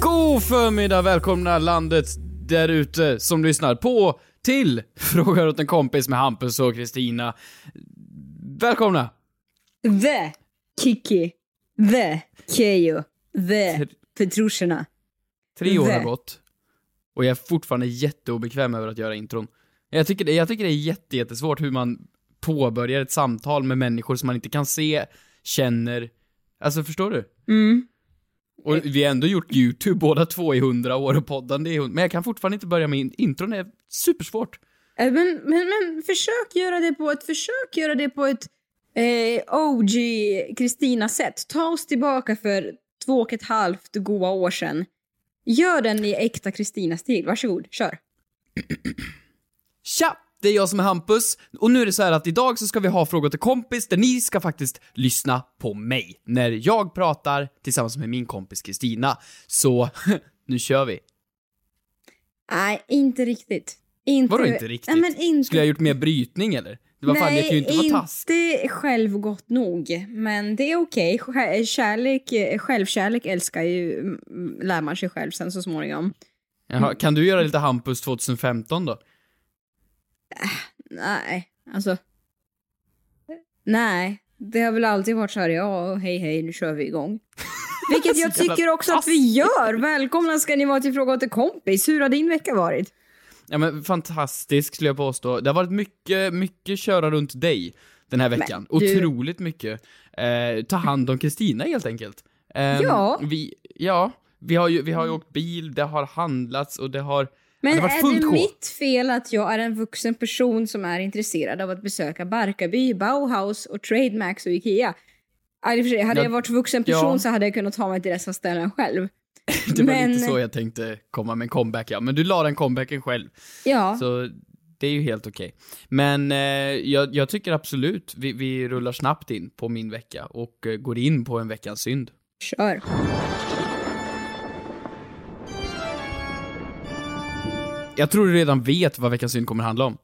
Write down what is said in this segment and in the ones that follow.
God förmiddag, välkomna landet där ute som lyssnar på till Frågar åt en kompis med Hampus och Kristina. Välkomna! The Kiki. The Keyyo. The Petrusherna. Tre år har gått och jag är fortfarande jätteobekväm över att göra intron. Jag tycker det, jag tycker det är jätte, jättesvårt hur man påbörjar ett samtal med människor som man inte kan se, känner. Alltså förstår du? Mm. Och vi har ändå gjort YouTube båda två i hundra år och poddande i hundra, men jag kan fortfarande inte börja med in- intron, det är supersvårt. Eh, Men, men, men försök göra det på ett, försök göra det på ett eh, OG Kristina-sätt. Ta oss tillbaka för två och ett halvt goa år sedan. Gör den i äkta Kristina-stil. Varsågod, kör. Tja! Det är jag som är Hampus, och nu är det så här att idag så ska vi ha frågor till kompis där ni ska faktiskt lyssna på mig när jag pratar tillsammans med min kompis Kristina. Så, nu kör vi. Nej, inte riktigt. Inte, Vadå inte riktigt? Nej, men inte... Skulle jag ha gjort mer brytning eller? Det var fan, jag kan ju inte vara task. inte självgott nog. Men det är okej. Sj- Kärlek, självkärlek älskar ju, mm, lär man sig själv sen så småningom. Jaha, kan du göra lite Hampus 2015 då? Nej, alltså. Nej, det har väl alltid varit så här, ja, hej hej, nu kör vi igång. Vilket jag tycker också att vi gör. Välkomna ska ni vara till Fråga åt kompis. Hur har din vecka varit? Ja men fantastisk skulle jag påstå. Det har varit mycket, mycket köra runt dig den här veckan. Men du- Otroligt mycket. Eh, ta hand om Kristina helt enkelt. Ehm, Ja. Vi, ja, vi har ju, vi har ju åkt bil, det har handlats och det har... Men det är det mitt fel att jag är en vuxen person som är intresserad av att besöka Barkarby, Bauhaus och Trademax och Ikea? I och för sig, hade Ja, jag varit vuxen person ja. så hade jag kunnat ta mig till dessa ställen själv. Det var men- lite så jag tänkte komma med en comeback ja, men du la den comebacken själv. Ja, Så det är ju helt okej. Men eh, jag, jag tycker absolut vi, vi rullar snabbt in på min vecka och eh, går in på en veckans synd. kör. Jag tror du redan vet vad veckans synd kommer handla om.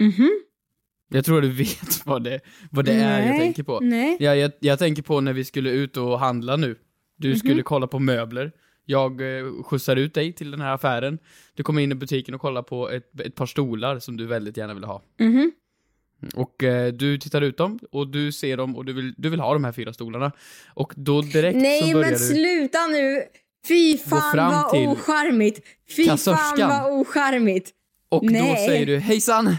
Mhm. Jag tror du vet vad det, vad det är jag Nej, tänker på. nej. Ja, jag, jag tänker på när vi skulle ut och handla nu. Du Mhm. skulle kolla på möbler. Jag eh, skjutsar ut dig till den här affären. Du kommer in i butiken och kollar på ett, ett par stolar som du väldigt gärna vill ha. Mhm. Och eh, du tittar ut dem och du ser dem och du vill, du vill ha de här fyra stolarna. Och då direkt så Nej börjar men du... sluta nu! Fy fan vad ocharmigt! Fy fan kassörskan. vad ocharmigt! Och då Nej. säger du, hejsan, eh,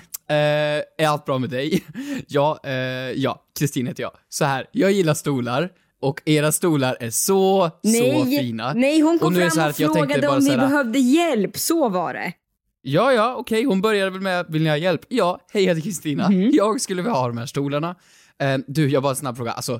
är allt bra med dig? ja, eh, ja, Kristin heter jag. Så här, jag gillar stolar och era stolar är så, så Nej, fina. nej hon kom Och nu fram så här och jag frågade bara om vi så här- behövde hjälp, så var det. Ja, ja, okej, hon började väl med, vill ni ha hjälp? Ja, hej jag heter Kristina, Mhm. jag skulle vilja ha de här stolarna. Eh, du, jag bara en snabb fråga, alltså,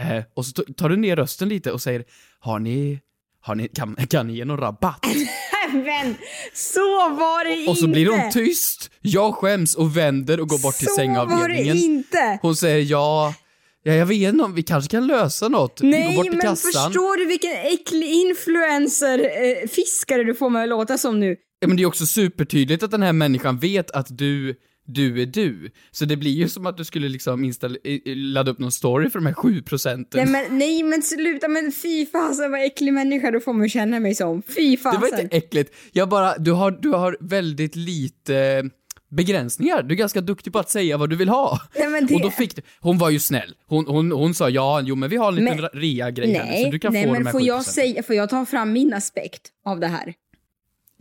eh, och så tar du ner rösten lite och säger, har ni, har ni, kan, kan ni ge någon rabatt? Men så var det inte! Och så blir hon tyst, jag skäms och vänder och går bort till Så var det sängavdelningen. inte! Hon säger ja, ja jag vet inte om vi kanske kan lösa något. Nej men kassan. förstår du vilken äcklig influencer-fiskare du får mig att låta som nu? Ja, men det är också supertydligt att den här människan vet att du, du är du. Så det blir ju som att du skulle liksom install- ladda upp någon story för de här sju procenten. Nej men, nej men sluta, men fy fasen vad äcklig människa du får mig känna mig som. Fy det fasen. var inte äckligt. Jag bara, du har, du har väldigt lite begränsningar. Du är ganska duktig på att säga vad du vill ha. Nej, men det- Och då fick du, hon var ju snäll. Hon, hon, hon sa ja, jo men vi har en liten Men- rea-grej här så du kan nej få de men här får 7%. jag, säga, får jag ta fram min aspekt av det här?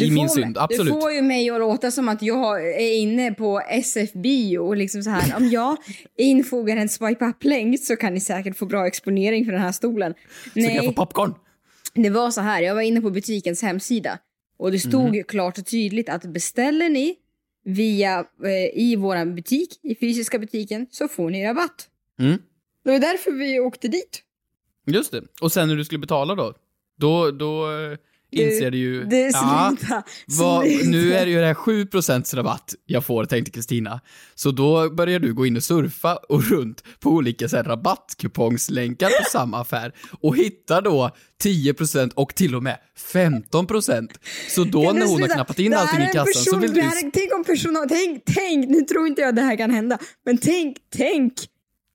Du I min får synd, absolut. Du får ju mig att låta som att jag är inne på SF-bio och liksom så här. Om jag infogar en swipe up-länk så kan ni säkert få bra exponering för den här stolen. Så kan jag få popcorn. Det var så här, jag var inne på butikens hemsida och det stod ju klart och tydligt att beställer ni via eh, i våran butik, i fysiska butiken, så får ni rabatt. Mm. Det var därför vi åkte dit. Just det. Och sen när du skulle betala då? Då, då eh, inser du ju... Du, ja, sluta. vad, sluta. nu är det ju det här 7% rabatt jag får, tänkte Kristina. Så då börjar du gå in och surfa och runt på olika så här, rabattkupongslänkar på samma affär och hittar då 10% och till och med 15%. Så då när hon har knappat in Det allting i är kassan så person- vill det du... här är- Tänk om personal... Tänk, tänk, nu tror inte jag det här kan hända, men tänk, tänk,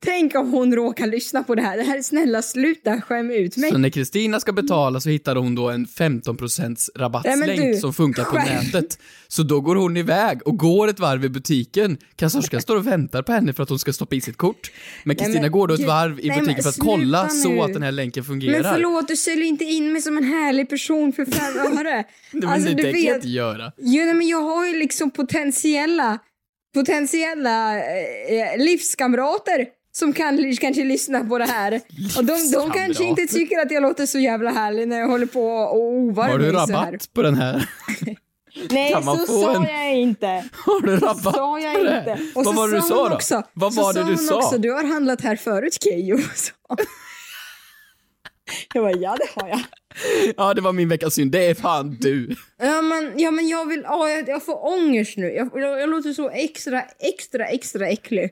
tänk om hon råkar lyssna på det här. Det här, snälla sluta skäm ut mig. Så när Kristina ska betala så hittar hon då en 15% rabattslänk Nej, du, som funkar på skäm. nätet. Så då går hon iväg och går ett varv i butiken. Kassörskan står och väntar på henne för att hon ska stoppa i sitt kort. Men Kristina går då ett varv i nej, butiken men för att kolla sluta så nu. att den här länken fungerar. Men förlåt, du säljer inte in mig som en härlig person för fem öre. Alltså, det du tänker jag inte göra. Jo, nej, men jag har ju liksom potentiella, potentiella eh, livskamrater som kan kanske lyssna på det här. Och de, de kanske inte tycker att jag låter så jävla härlig när jag håller på och ovar Har du så rabatt på den här? Nej, så sa en- jag inte. Har du rabatt sa jag på det inte. Och Vad så var det du sa då? Också, Vad så var det du sa? Också, du har handlat här förut Keyyo. Så. Jag bara, ja det har jag. Ja, det var min veckans synd. Det är fan du. Ja men, ja, men jag vill, åh, jag, jag får ångest nu. Jag, jag, jag låter så extra, extra, extra äcklig.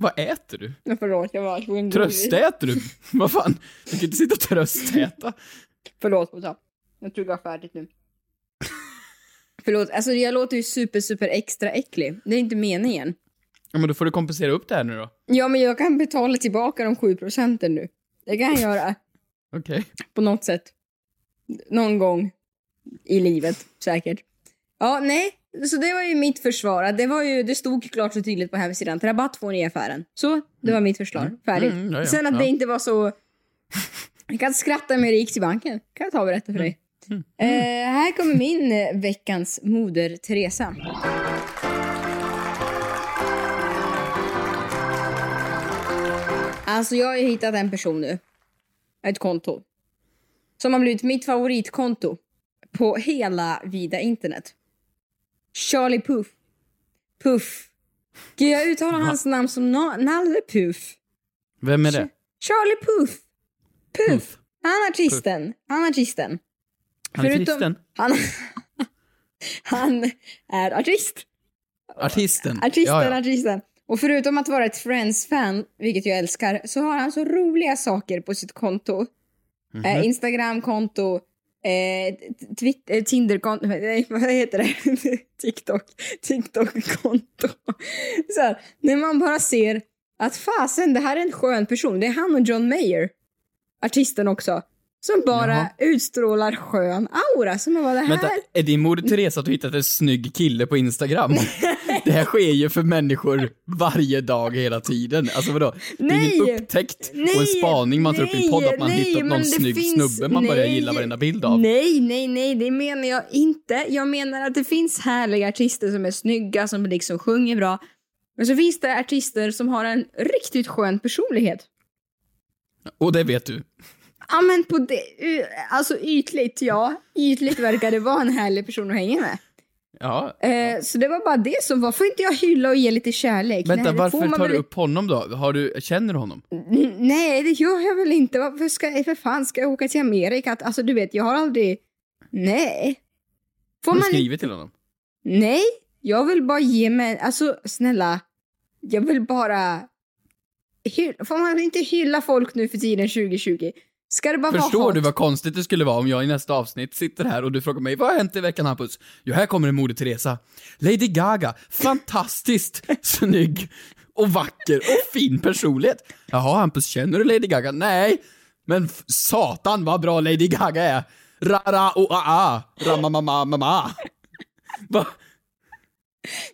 Vad äter du? Ja, förlåt, jag var tvungen Tröstäter du? Vad fan? Du kan inte sitta och tröstäta. Förlåt, Bosa. Jag tuggar färdigt nu. Förlåt, alltså jag låter ju super, super extra äcklig. Det är inte meningen. Ja, men då får du kompensera upp det här nu då. Ja, men jag kan betala tillbaka de 7 procenten nu. Det kan jag göra Okej. på något sätt. Någon gång i livet, säkert. Ja, nej. Så det var ju mitt försvar. Det, var ju, det stod klart och tydligt på hemsidan att rabatt får ni i affären. Så, det var mitt förslag. Färdigt. Mm, ja, ja, Sen att ja. det inte var så... Jag kan skratta med det gick till banken. kan jag ta och berätta för dig. Mm. Eh, här kommer min eh, veckans moder Teresa. Alltså jag har ju hittat en person nu. Ett konto. Som har blivit mitt favoritkonto på hela vida internet. Charlie Puff. Puff. Gud, jag uttalar hans namn som Na- Nalle Puff. Vem är det? Charlie Puff. Puff. Puff. Han är artisten. Han är artisten. Han är Förutom- kristen? Han, han är artist. Artisten? Artisten, Ja, ja. artisten. Och förutom att vara ett Friends-fan, vilket jag älskar, så har han så roliga saker på sitt konto. Mhm. Eh, Instagram-konto, eh, Twitter, eh, Tinder-konto, nej vad heter det? TikTok, TikTok-konto. Så här, när man bara ser att fasen, det här är en skön person. Det är han och John Mayer, artisten också, som bara Jaha. utstrålar skön aura. Som är bara det här. Vänta, är din moder Teresa att du hittat en snygg kille på Instagram? Det här sker ju för människor varje dag hela tiden. Alltså vadå? Det är Nej! ingen upptäckt och en spaning man tar upp i en podd att man nej, hittat någon snygg finns- snubbe man börjar nej, gilla varenda bild av. Nej, nej, nej, det menar jag inte. Jag menar att det finns härliga artister som är snygga, som liksom sjunger bra. Men så finns det artister som har en riktigt skön personlighet. Och det vet du. Ja, men på det, alltså ytligt, ja. Ytligt verkar det vara en härlig person att hänga med. Ja. Eh, så det var bara det som var. Får inte jag hylla och ge lite kärlek? Vänta, Nej, varför tar du väl- upp honom då? Har du, känner du honom? N- Nej, det gör jag väl inte. Varför ska för fan ska jag åka till Amerika? Alltså du vet, jag har aldrig... Nej. Får Har du man inte... skrivit till honom? Nej, jag vill bara ge mig... Alltså snälla. Jag vill bara... Hy... Får man inte hylla folk nu för tiden 2020? Ska det bara Förstår vara du vad konstigt det skulle vara om jag i nästa avsnitt sitter här och du frågar mig vad har hänt i veckan Hampus? Jo, här kommer en moder Teresa. Lady Gaga, fantastiskt snygg och vacker och fin personlighet. Jaha Hampus, känner du Lady Gaga? Nej, men satan vad bra Lady Gaga är. Ra-ra och a-a, ra-ma-ma-ma-ma-ma. Va?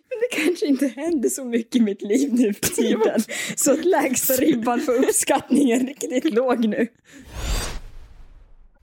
Det kanske inte händer så mycket i mitt liv nu för tiden. Så att lägsta ribban för uppskattning är riktigt låg nu.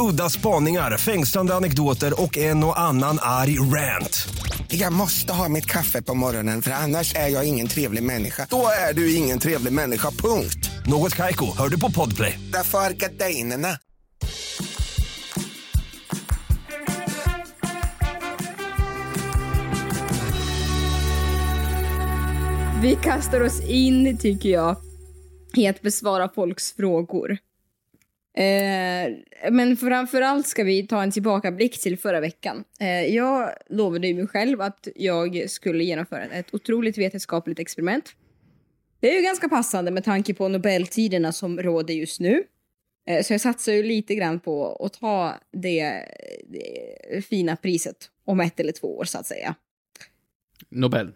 Udda spaningar, fängslande anekdoter och en och annan arg rant. Jag måste ha mitt kaffe på morgonen för annars är jag ingen trevlig människa. Då är du ingen trevlig människa, punkt. Något Kaiko, hör du på Podplay. Därför är gardinerna. Vi kastar oss in, tycker jag, i att besvara folks frågor. Eh, men framförallt ska vi ta en tillbakablick till förra veckan. Eh, jag lovade ju mig själv att jag skulle genomföra ett otroligt vetenskapligt experiment. Det är ju ganska passande med tanke på Nobeltiderna som råder just nu. Eh, så jag satsar ju lite grann på att ta det, det fina priset om ett eller två år så att säga. Nobel.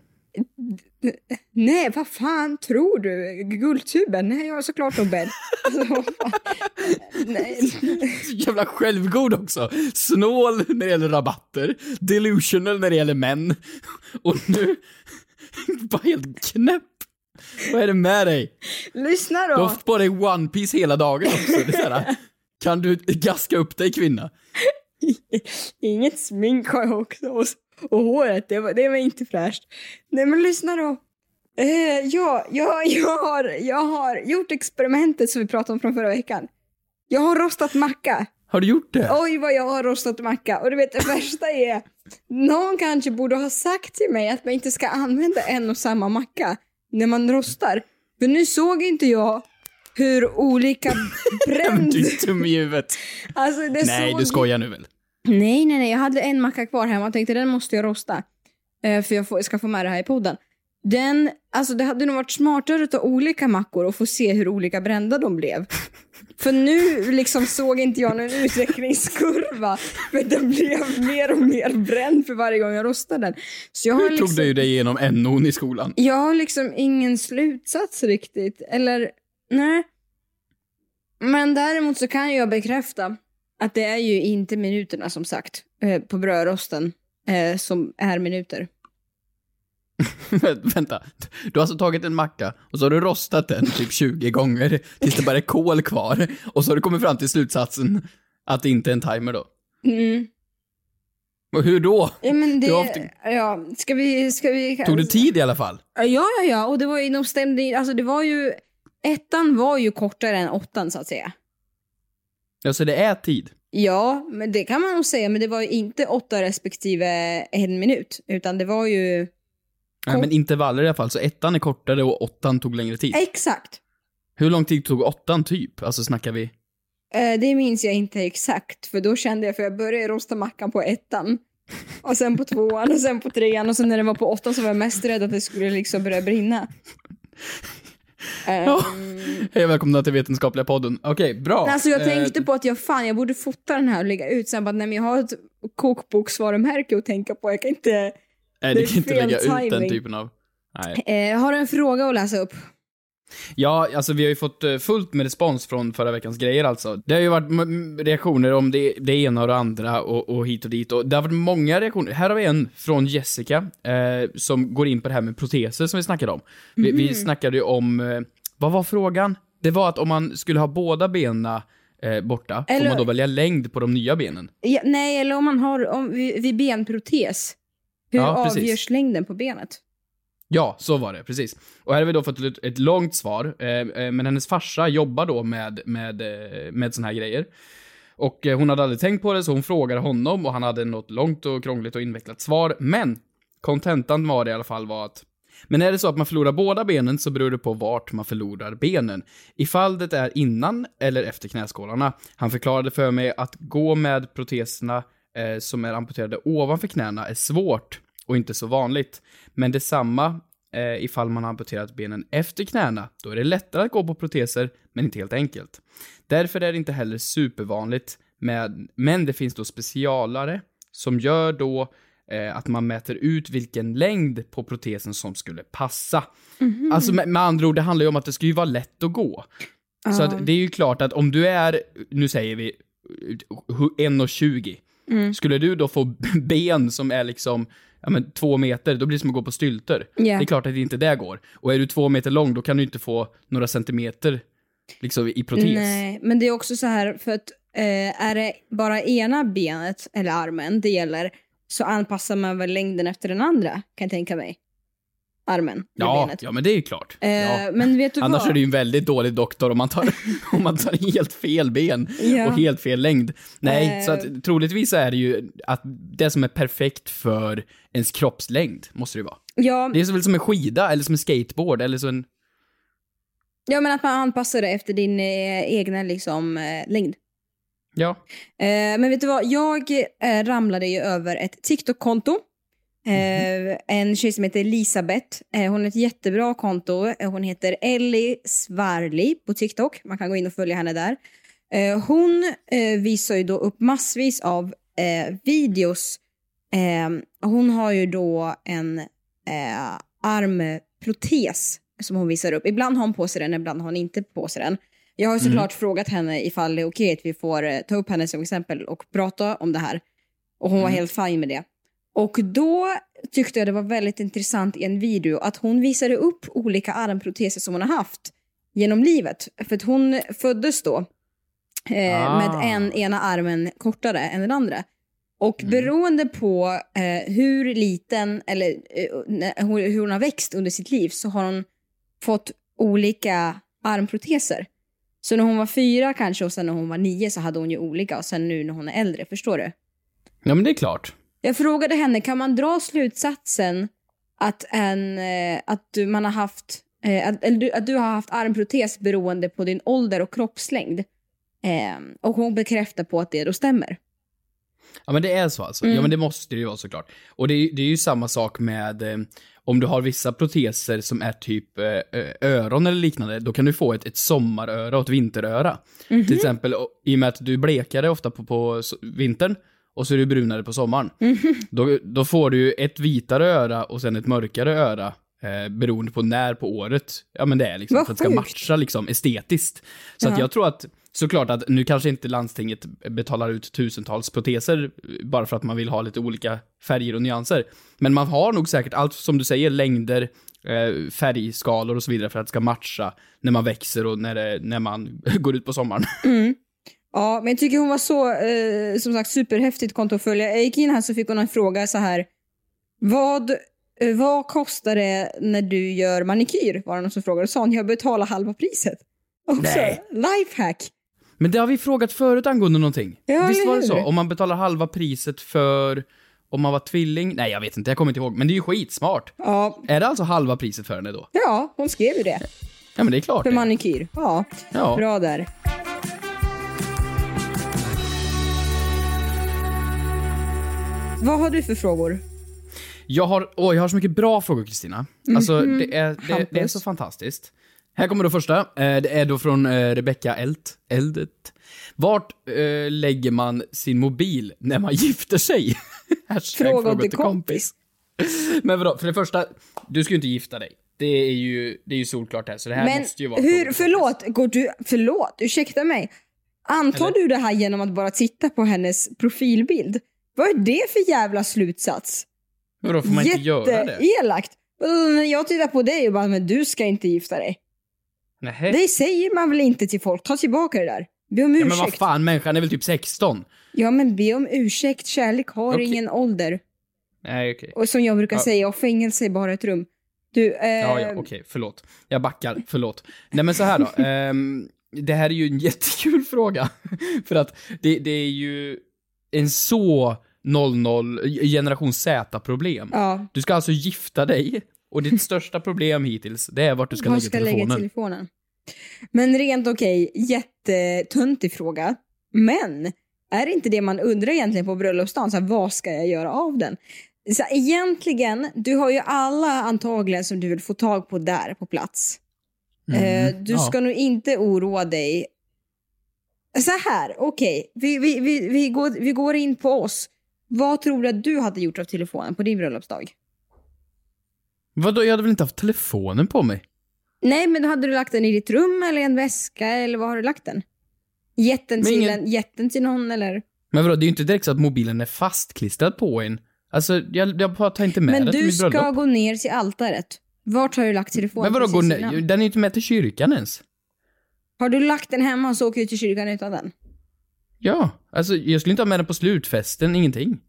Nej, vad fan tror du? Guldtuben? Nej, jag har såklart Nobel. Alltså. Nej. Jävla självgod också. Snål när det gäller rabatter, delusional när det gäller män. Och nu, bara helt knäpp. Vad är det med dig? Lyssna Du har då. haft på dig One Piece hela dagen också. Är här, kan du gaska upp dig kvinna? Inget smink har jag också. Och, håret, det var, det var inte fräscht. Nej, men lyssna då. Eh, ja, jag, jag, har, jag har gjort experimentet som vi pratade om från förra veckan. Jag har rostat macka. Har du gjort det? Oj vad jag har rostat macka. Och du vet det värsta är, någon kanske borde ha sagt till mig att man inte ska använda en och samma macka när man rostar. För nu såg inte jag hur olika bränd... Dum i huvudet. alltså, det Nej, såg... du skojar nu väl? Nej, nej, nej. Jag hade en macka kvar hemma och tänkte den måste jag rosta. Eh, för jag får, ska få med det här i podden. Den, alltså det hade nog varit smartare att ta olika mackor och få se hur olika brända de blev. För nu liksom såg inte jag någon utvecklingskurva. För den blev mer och mer bränd för varje gång jag rostade den. Så jag har liksom, tog du dig igenom NO'n i skolan? Jag har liksom ingen slutsats riktigt. Eller, nej. Men däremot så kan jag bekräfta att det är ju inte minuterna som sagt eh, på brödrosten eh, som är minuter. Vänta, du har alltså tagit en macka och så har du rostat den typ 20 gånger tills det bara är kol kvar och så har du kommit fram till slutsatsen att det inte är en timer då. Mm. Och hur då? Ja, men det, haft- ja, ska vi, ska vi... Tog det tid i alla fall? Ja, ja, ja, och det var ju, de stämde in, alltså det var ju, ettan var ju kortare än åttan så att säga. Ja, så det är tid. Ja, men det kan man nog säga, men det var ju inte åtta respektive en minut, utan det var ju... Nej, men intervaller i alla fall, så ettan är kortare och åttan tog längre tid. Exakt. Hur lång tid tog åttan typ? Alltså snackar vi? Eh, det minns jag inte exakt, för då kände jag, för jag började rosta mackan på ettan. Och sen på tvåan och sen på trean och sen när det var på åttan så var jag mest rädd att det skulle liksom börja brinna. Ehm, Hej och välkomna till Vetenskapliga podden. Okej, bra. Alltså jag Eh, tänkte på att jag fan, jag borde fota den här och lägga ut sen bara, nej men jag har ett kokboksvarumärke att tänka på, jag kan inte... Nej, du kan inte lägga ut den timing. typen av... Nej. Eh, har du en fråga att läsa upp? Ja, alltså vi har ju fått eh, fullt med respons från förra veckans grejer alltså. Det har ju varit reaktioner om det, det ena och det andra och, och hit och dit och det har varit många reaktioner. Här har vi en från Jessica eh, som går in på det här med proteser som vi snackade om. Vi, Mhm. vi snackade ju om, eh, vad var frågan? Det var att om man skulle ha båda benen eh, borta, får Eller- man då välja längd på de nya benen? Ja, nej, eller om man har om, vid, vid benprotes. Hur Ja, avgörs längden på benet? Ja, så var det, precis. Och här har vi då fått ett, ett långt svar, eh, eh men hennes farsa jobbar då med, med, eh, med såna här grejer. Och eh, hon hade aldrig tänkt på det, så hon frågade honom och han hade något långt och krångligt och invecklat svar. Men kontentan var det i alla fall var att men är det så att man förlorar båda benen så beror det på vart man förlorar benen. Ifall det är innan eller efter knäskålarna. Han förklarade för mig att gå med proteserna eh, som är amputerade ovanför knäna är svårt och inte så vanligt. Men detsamma eh, ifall man har amputerat benen efter knäna. Då är det lättare att gå på proteser, men inte helt enkelt. Därför är det inte heller supervanligt, med, men det finns då specialare som gör då eh, att man mäter ut vilken längd på protesen som skulle passa. Alltså med, med andra ord, det handlar ju om att det ska ju vara lätt att gå. Så att det är ju klart att om du är, nu säger vi, eh, 1,20. Skulle du då få ben som är liksom, ja men två meter, då blir det som att gå på stylter. Ja. Det är klart att det inte det går. Och är du två meter lång, då kan du inte få några centimeter liksom i protes. Nej, men det är också så här för att eh, är det bara ena benet eller armen det gäller så anpassar man väl längden efter den andra kan jag tänka mig. Armen. Ja, benet. ja men det är ju klart. Eh, ja. Men vet du Annars vad? är det ju en väldigt dålig doktor om man tar, om man tar helt fel ben Ja. och helt fel längd. Nej, Eh. så att troligtvis är det ju att det som är perfekt för ens kroppslängd, måste det ju vara. Ja, Det är så väl som en skida, eller som en skateboard, eller så en... ja, men att man anpassar det efter din eh, egna liksom, eh, längd. Ja. Eh, men vet du vad? Jag eh, ramlade ju över ett TikTok-konto. Eh, en tjej som heter Elisabeth. Eh, hon har ett jättebra konto. Eh, hon heter Ellie Svarli på TikTok. Man kan gå in och följa henne där. Hon visar ju då upp massvis av videos. Hon har ju då en armprotes som hon visar upp. Ibland har hon på sig den, ibland har hon inte på sig den. Jag har ju såklart frågat henne ifall det är okej att vi får ta upp henne som exempel och prata om det här. Och hon var helt fine med det. Och då tyckte jag det var väldigt intressant i en video att hon visade upp olika armproteser som hon har haft genom livet. För att hon föddes då eh, Ah. med en ena armen kortare än den andra. Och beroende på eh, hur liten, eller eh, hur hon har växt under sitt liv så har hon fått olika armproteser. Så när hon var fyra kanske och sen när hon var nio så hade hon ju olika och sen nu när hon är äldre, förstår du? Ja, men det är klart. Jag frågade henne, kan man dra slutsatsen att, en, eh, att du, man har haft, eh, att, eller du, att du har haft armprotes beroende på din ålder och kroppslängd? Eh, och hon bekräftar på att det då stämmer. Ja men det är så alltså. Mm. Ja men det måste det ju vara såklart. Och det är, det är ju samma sak med eh, om du har vissa proteser som är typ eh, öron eller liknande, då kan du få ett, ett sommaröra och ett vinteröra. Mhm. Till exempel och- i och med att du är blekare ofta på, på s- vintern och så är du brunare på sommaren. Mhm. Då, då får du ju ett vitare öra och sen ett mörkare öra. Eh, beroende på när på året, ja men det är liksom Vad för att det ska matcha liksom estetiskt. Så att Jaha. jag tror att, såklart att nu kanske inte landstinget betalar ut tusentals proteser eh, bara för att man vill ha lite olika färger och nyanser. Men man har nog säkert allt som du säger, längder, eh, färgskalor och så vidare för att det ska matcha när man växer och när, det, när man går ut på sommaren. Ja, men jag tycker hon var så, eh, som sagt, superhäftigt konto att följa. Jag gick in här så fick hon en fråga så här. Vad, eh, vad kostar det när du gör manikyr? Var det någon som frågade. Sa hon, jag betalar halva priset. Också, Nej. lifehack. Men det har vi frågat förut angående någonting. Ja, Visst var det så? Om man betalar halva priset för om man var tvilling? Nej, jag vet inte, jag kommer inte ihåg. Men det är ju skitsmart. Ja, Är det alltså halva priset för henne då? ja, hon skrev ju det. Ja, men det är klart För det. manikyr. Ja, Ja. bra där. Vad har du för frågor? Jag har, åh, jag har så mycket bra frågor, Kristina. Alltså, Mhm. det, är, det, det är så fantastiskt. Här kommer då första. Eh, det är då från eh, Rebecca Elt. Eldet. Vart eh, lägger man sin mobil när man gifter sig? Fråga till kompis. Men vadå, för det första, du ska ju inte gifta dig. Det är ju, det är ju solklart här, så det här Men måste ju vara... hur, fråga till förlåt, går du, förlåt, ursäkta mig. Antar Eller? du det här genom att bara titta på hennes profilbild? Vad är det för jävla slutsats? Vadå, får man inte göra det? Jätteelakt. När jag tittar på dig och bara, men du ska inte gifta dig. Nej. Det säger man väl inte till folk? Ta tillbaka det där. Be om Ja, ursäkt. men vad fan, människan är väl typ 16? Ja, men be om ursäkt. Kärlek har Okej. ingen ålder. Nej, okej. Och som jag brukar Ja. säga, och fängelse är bara ett rum. Du, eh, Ja, ja, okej, förlåt. Jag backar, förlåt. Nej men så här då. ehm, det här är ju en jättekul fråga. För att det, det är ju en så 00, generation Z-problem. ja. Du ska alltså gifta dig, och ditt största problem hittills, det är vart du ska Var lägga ska jag lägga telefonen. telefonen? Men rent okej, jättetöntig fråga. Men är det inte det man undrar egentligen på bröllopsdagen? Så här, vad ska jag göra av den? Så här, egentligen, du har ju alla antagligen som du vill få tag på där på plats. Eh, du ja. ska nog inte oroa dig. Så här, okej, vi, vi, vi, vi, går, vi går in på oss. Vad tror du att du hade gjort av telefonen på din bröllopsdag? Vadå, jag hade väl inte haft telefonen på mig? Nej, men då hade du lagt den i ditt rum eller i en väska eller var har du lagt den? Jätten Men till, ingen- en, jätten till någon eller? Men vadå, det är ju inte direkt så att mobilen är fastklistrad på en. Alltså, jag, jag bara tar inte med Men den till du mitt bröllop. ska gå ner till altaret. Vart har du lagt telefonen? Men vadå, precis går, innan? ne- den är ju inte med till kyrkan ens. Har du lagt den hemma och så åker du till kyrkan utan den? Ja, alltså jag skulle inte ha med den på slutfesten, ingenting.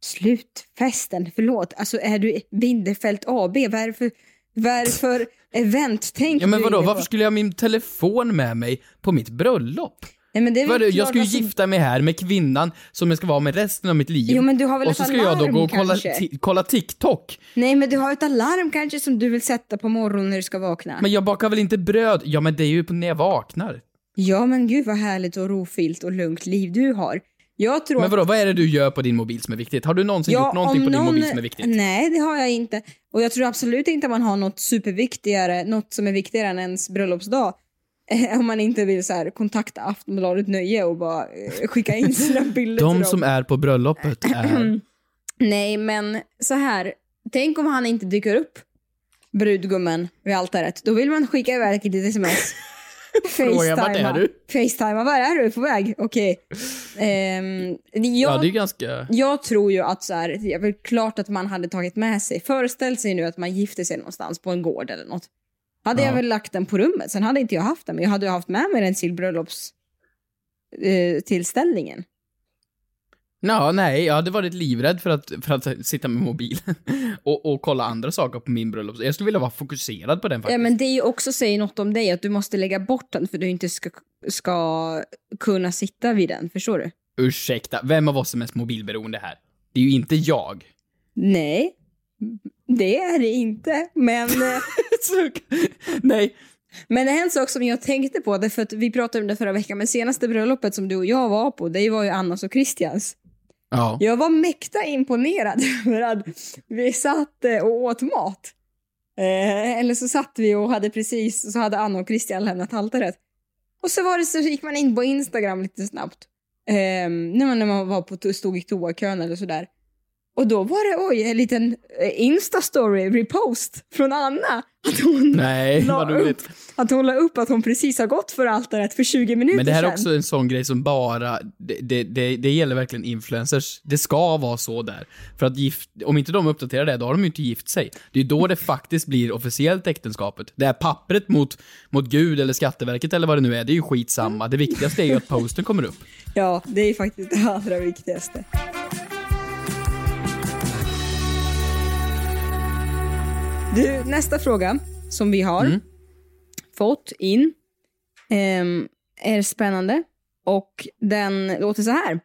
Slutfesten, förlåt. Alltså är du Bindefält AB? Vad är det för, vad är det för event? Tänk Ja men du vadå, varför skulle jag ha min telefon med mig på mitt bröllop? Nej, men det är Vadå, jag ska ju alltså- gifta mig här med kvinnan som jag ska vara med resten av mitt liv. Jo, men du har väl och så ska jag då gå och kolla, kolla TikTok. Nej men du har ett alarm kanske som du vill sätta på morgonen när du ska vakna. Men jag bakar väl inte bröd? Ja men det är ju när jag vaknar. Ja men gud vad härligt och rofyllt och lugnt liv du har. Jag tror Men att vadå, vad är det du gör på din mobil som är viktigt? Har du någonsin gjort någonting på din mobil som är viktigt? Nej, det har jag inte. Och jag tror absolut inte man har något superviktigare, något som är viktigare än ens bröllopsdag. Om man inte vill så här, kontakta Aftonbladet Nöje och bara eh, skicka in sina bilder till De dem. som är på bröllopet är... Nej, men så här. Tänk om han inte dyker upp, brudgummen, vid altaret. Då vill man skicka iväg ett litet sms. Fråga, vart är du? Facetima, var är du? På väg? Okej. Ehm, jag, Ja, det är ganska... jag tror ju att så här, det är väl klart att man hade tagit med sig, föreställ sig nu att man gifter sig någonstans på en gård eller något. Hade Ja. jag väl lagt den på rummet, sen hade inte jag haft den, men jag hade ju haft med mig den till bröllops eh, tillställningen. Ja, nej, jag hade varit livrädd för att, för att sitta med mobilen och, och kolla andra saker på min bröllop. Jag skulle vilja vara fokuserad på den faktiskt. Ja, men det är ju också säger något om dig, att du måste lägga bort den för du inte ska, ska kunna sitta vid den, förstår du? Ursäkta, vem av oss är mest mobilberoende här? Det är ju inte jag. Nej, det är det inte, men... Så- nej. Men en sak som jag tänkte på, för att vi pratade om det förra veckan, men senaste bröllopet som du och jag var på, det var ju Annas och Christians. Ja. Jag var mäkta imponerad över att vi satt eh, och åt mat. Eh, eller så satt vi och hade precis, så hade Anna och Christian lämnat altaret. Och så var det så gick man in på Instagram lite snabbt. Eh, när, man, när man var på, stod i toakön eller sådär. Och då var det, oj, en liten eh, Insta-story, repost från Anna. Att hon, Nej, la upp, att hon la upp att hon precis har gått för altaret för 20 minuter Men det här är sedan. också en sån grej som bara, det, det, det, det gäller verkligen influencers. Det ska vara så där. För att gift, om inte de uppdaterar det, då har de ju inte gift sig. Det är ju då det faktiskt blir officiellt äktenskapet. Det här pappret mot, mot Gud eller Skatteverket eller vad det nu är, det är ju skitsamma. Det viktigaste är ju att posten kommer upp. Ja, det är faktiskt det allra viktigaste. Du, nästa fråga som vi har Mm. fått in ehm, är spännande och den låter så här.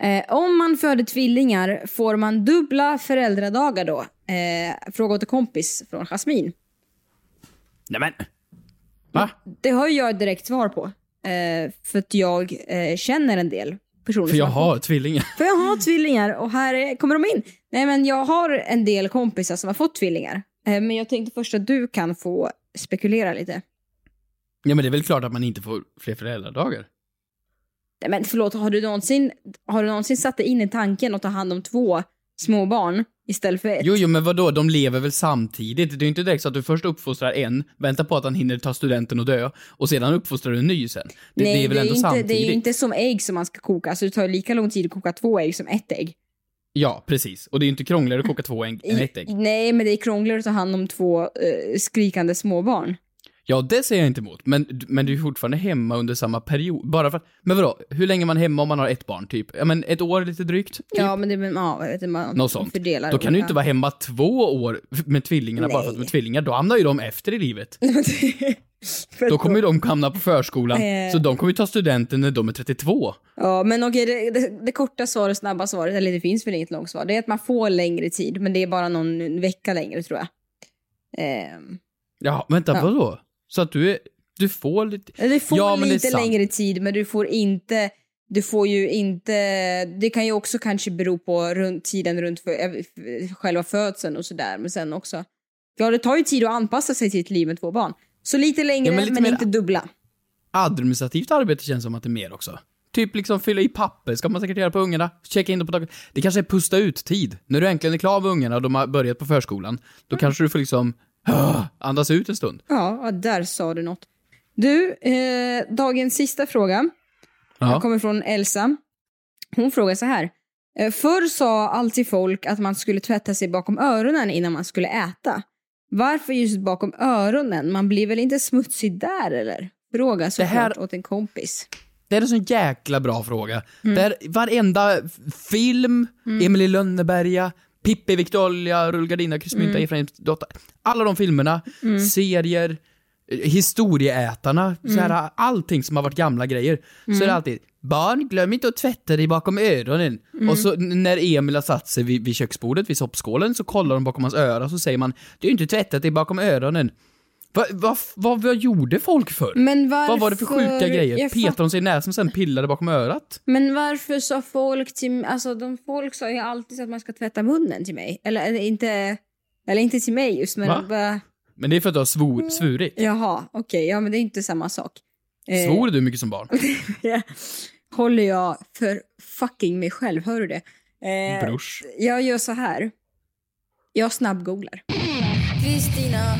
Eh, om man föder tvillingar, får man dubbla föräldradagar då? Eh, fråga åt en kompis från Jasmin. Nej men. Va? Det har jag ett direkt svar på. Eh, för att jag eh, känner en del personer För jag har har tvillingar. för jag har tvillingar och här är- kommer de in. Nej men jag har en del kompisar som har fått tvillingar. Eh, Men jag tänkte först att du kan få spekulera lite. Ja men det är väl klart att man inte får fler föräldradagar. Nej men förlåt, har du någonsin, har du någonsin satt dig in i tanken att ta hand om två små barn istället för ett? Jo, jo, men vadå, de lever väl samtidigt? Det är ju inte direkt så att du först uppfostrar en, väntar på att han hinner ta studenten och dö, och sedan uppfostrar du en ny sen. Det, Nej, det är väl ändå inte, samtidigt? det är ju inte som ägg som man ska koka. Alltså det tar lika lång tid att koka två ägg som ett ägg. Ja, precis. Och det är ju inte krångligare att koka två ägg än ett ägg. Nej, men det är krångligare att ta hand om två eh, skrikande småbarn. Ja, det säger jag inte emot, men, men du är fortfarande hemma under samma period. Bara för att, men vadå, hur länge är man hemma om man har ett barn, typ? Ja, men ett år lite drygt? Typ? Ja, men det men, ja, jag vet inte, man Något sånt. fördelar Då kan du inte vara hemma två år med tvillingarna bara för att de är Nej. tvillingar. Då hamnar ju de efter i livet. Då kommer ju de hamna på förskolan, Eh. så de kommer ju ta studenten när de är 32. Ja, men okej, det, det, det korta svaret, snabba svaret, eller det finns väl inget långt svar, det är att man får längre tid, men det är bara någon vecka längre tror jag. Ehm, Ja, vänta, Ja. vadå? Så att du är, du får lite... du får Ja, men lite längre tid, men du får inte, du får ju inte, det kan ju också kanske bero på runt, tiden runt för, eh, själva födseln och sådär, men sen också, ja det tar ju tid att anpassa sig till ett liv med två barn. Så lite längre, Ja, men men, lite mer- inte dubbla. Administrativt arbete känns som att det är mer också. Typ liksom fylla i papper ska man säkert göra på ungarna, checka in dem på dagen. Det kanske är pusta ut-tid. När du äntligen är klar med ungarna och de har börjat på förskolan, då kanske du får liksom andas ut en stund. Ja, där sa du något. Du, eh, dagens sista fråga. Ja. Den kommer från Elsa. Hon frågar så här. Eh, Förr sa alltid folk att man skulle tvätta sig bakom öronen innan man skulle äta. Varför just bakom öronen? Man blir väl inte smutsig där eller? Fråga såklart här- åt en kompis. Det är en sån jäkla bra fråga. Där varenda film, Emily Lönneberga, Pippi Victoria, Rullgardina, Kryssmynta, Efraims dotter. Alla de filmerna, serier, eh, historieätarna, så här, allting som har varit gamla grejer. Så är det alltid Barn, glöm inte att tvätta dig bakom öronen. Och så när Emil har satt sig vid, vid köksbordet, vid soppskålen, så kollar de bakom hans öra, så säger man Du har inte tvättat dig bakom öronen. Va, va, vad, vad gjorde folk förr? Men varför... Vad var det för sjuka grejer? Petade de sig i näsan och sen pillade bakom örat? Men varför sa folk till Alltså de folk sa ju alltid att man ska tvätta munnen till mig. Eller, eller inte... Eller inte till mig just, men... Va? Bara, Men det är för att du har svor, svurit. jaha, okej. ja, men det är inte samma sak. Eh, Svor du mycket som barn? Håller jag för fucking mig själv, hör du det? Eh, Brors. jag gör så här. Jag snabbgooglar. Kristina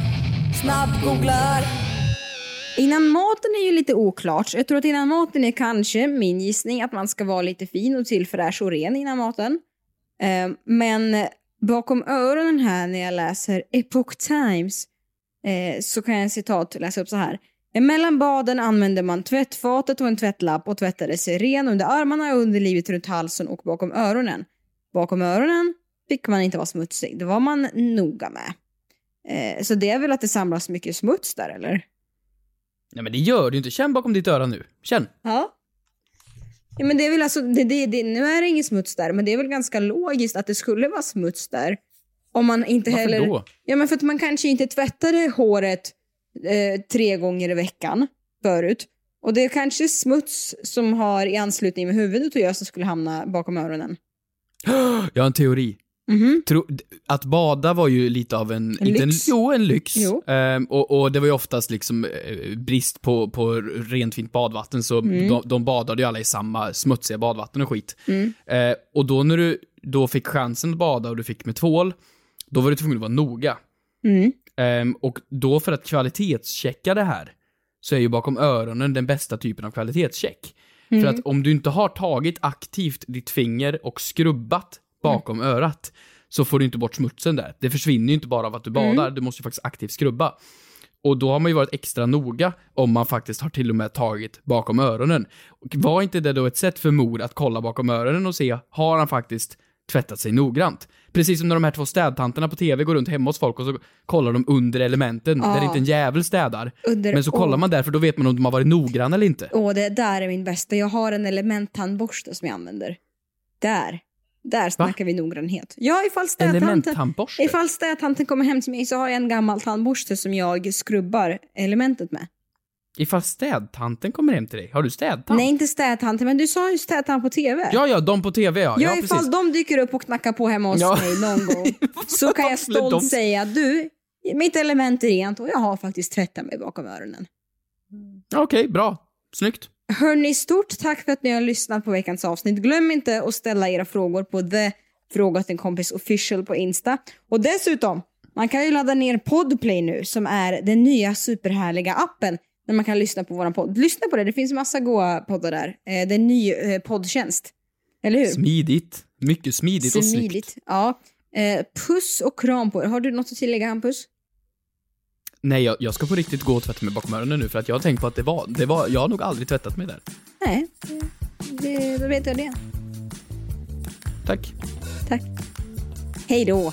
snabbgooglar. Innan maten är ju lite oklart. Jag tror att innan maten är kanske min gissning att man ska vara lite fin och tillfräsch och ren innan maten. Ehm, men bakom öronen här när jag läser Epoch Times eh, så kan jag citat läsa upp så här. Mellan baden använde man tvättfatet och en tvättlapp och tvättade sig ren under armarna, underlivet runt halsen och bakom öronen. Bakom öronen fick man inte vara smutsig. Det var man noga med. Eh, så det är väl att det samlas mycket smuts där, eller? Nej men det gör du inte. Känn bakom ditt öra nu. Känn. Ja. ja men det är väl alltså, det, det, det, nu är det ingen smuts där, men det är väl ganska logiskt att det skulle vara smuts där. Om man inte Varför heller... då? Ja, men för att man kanske inte tvättade håret eh, tre gånger i veckan förut. Och det är kanske smuts som har i anslutning med huvudet att göra som skulle hamna bakom öronen. Jag har en teori. Mhm. Tro, att bada var ju lite av en... En inte en lyx. jo, en lyx. Jo. Ehm, och, och det var ju oftast liksom eh, brist på, på rent fint badvatten, så Mm. de, de badade ju alla i samma smutsiga badvatten och skit. Mm. Eh, och då när du då fick chansen att bada och du fick med tvål, då var du tvungen att vara noga. Mm. Ehm, och då för att kvalitetschecka det här, så är ju bakom öronen den bästa typen av kvalitetscheck. Mm. För att om du inte har tagit aktivt ditt finger och skrubbat bakom Mm. örat, så får du inte bort smutsen där. Det försvinner ju inte bara av att du Mm. badar, du måste ju faktiskt aktivt skrubba. Och då har man ju varit extra noga om man faktiskt har till och med tagit bakom öronen. Och var inte det då ett sätt för mor att kolla bakom öronen och se, har han faktiskt tvättat sig noggrant? Precis som när de här två städtanterna på TV går runt hemma hos folk och så kollar de under elementen, Ja. där inte en jävel städar. Under- Men så kollar åh. man där, för då vet man om de har varit noggranna eller inte. Och det där är min bästa. Jag har en elementtandborste som jag använder. Där. Där snackar vi noggrannhet. Ja, ifall städtanten, ifall städtanten kommer hem till mig så har jag en gammal tandborste som jag skrubbar elementet med. Ifall städtanten kommer hem till dig, har du städtant? Nej, inte städtanten, men du sa ju städtant på TV. Ja, ja, de på TV ja. Ja, Ja, ifall precis. de dyker upp och knackar på hemma hos Ja. mig någon gång så kan jag skulle de- stolt säga du, mitt element är rent och jag har faktiskt tvättat mig bakom öronen. Okej, bra. Snyggt. Hörni, stort tack för att ni har lyssnat på veckans avsnitt. Glöm inte att ställa era frågor på the fråga till en kompis official på Insta. Och dessutom, man kan ju ladda ner Podplay nu som är den nya superhärliga appen där man kan lyssna på våran podd. Lyssna på det, det finns massa goa poddar där. Eh, det är en ny eh, poddtjänst. Eller hur? Smidigt. Mycket smidigt och snyggt. Smidigt. Ja. Eh, puss och kram på er. Har du något att tillägga Hampus? Nej, jag, jag ska på riktigt gå och tvätta mig bakom öronen nu för att jag har tänkt på att det var, det var, jag har nog aldrig tvättat mig där. Nej, det, då vet jag det. Tack. Tack. Hej då.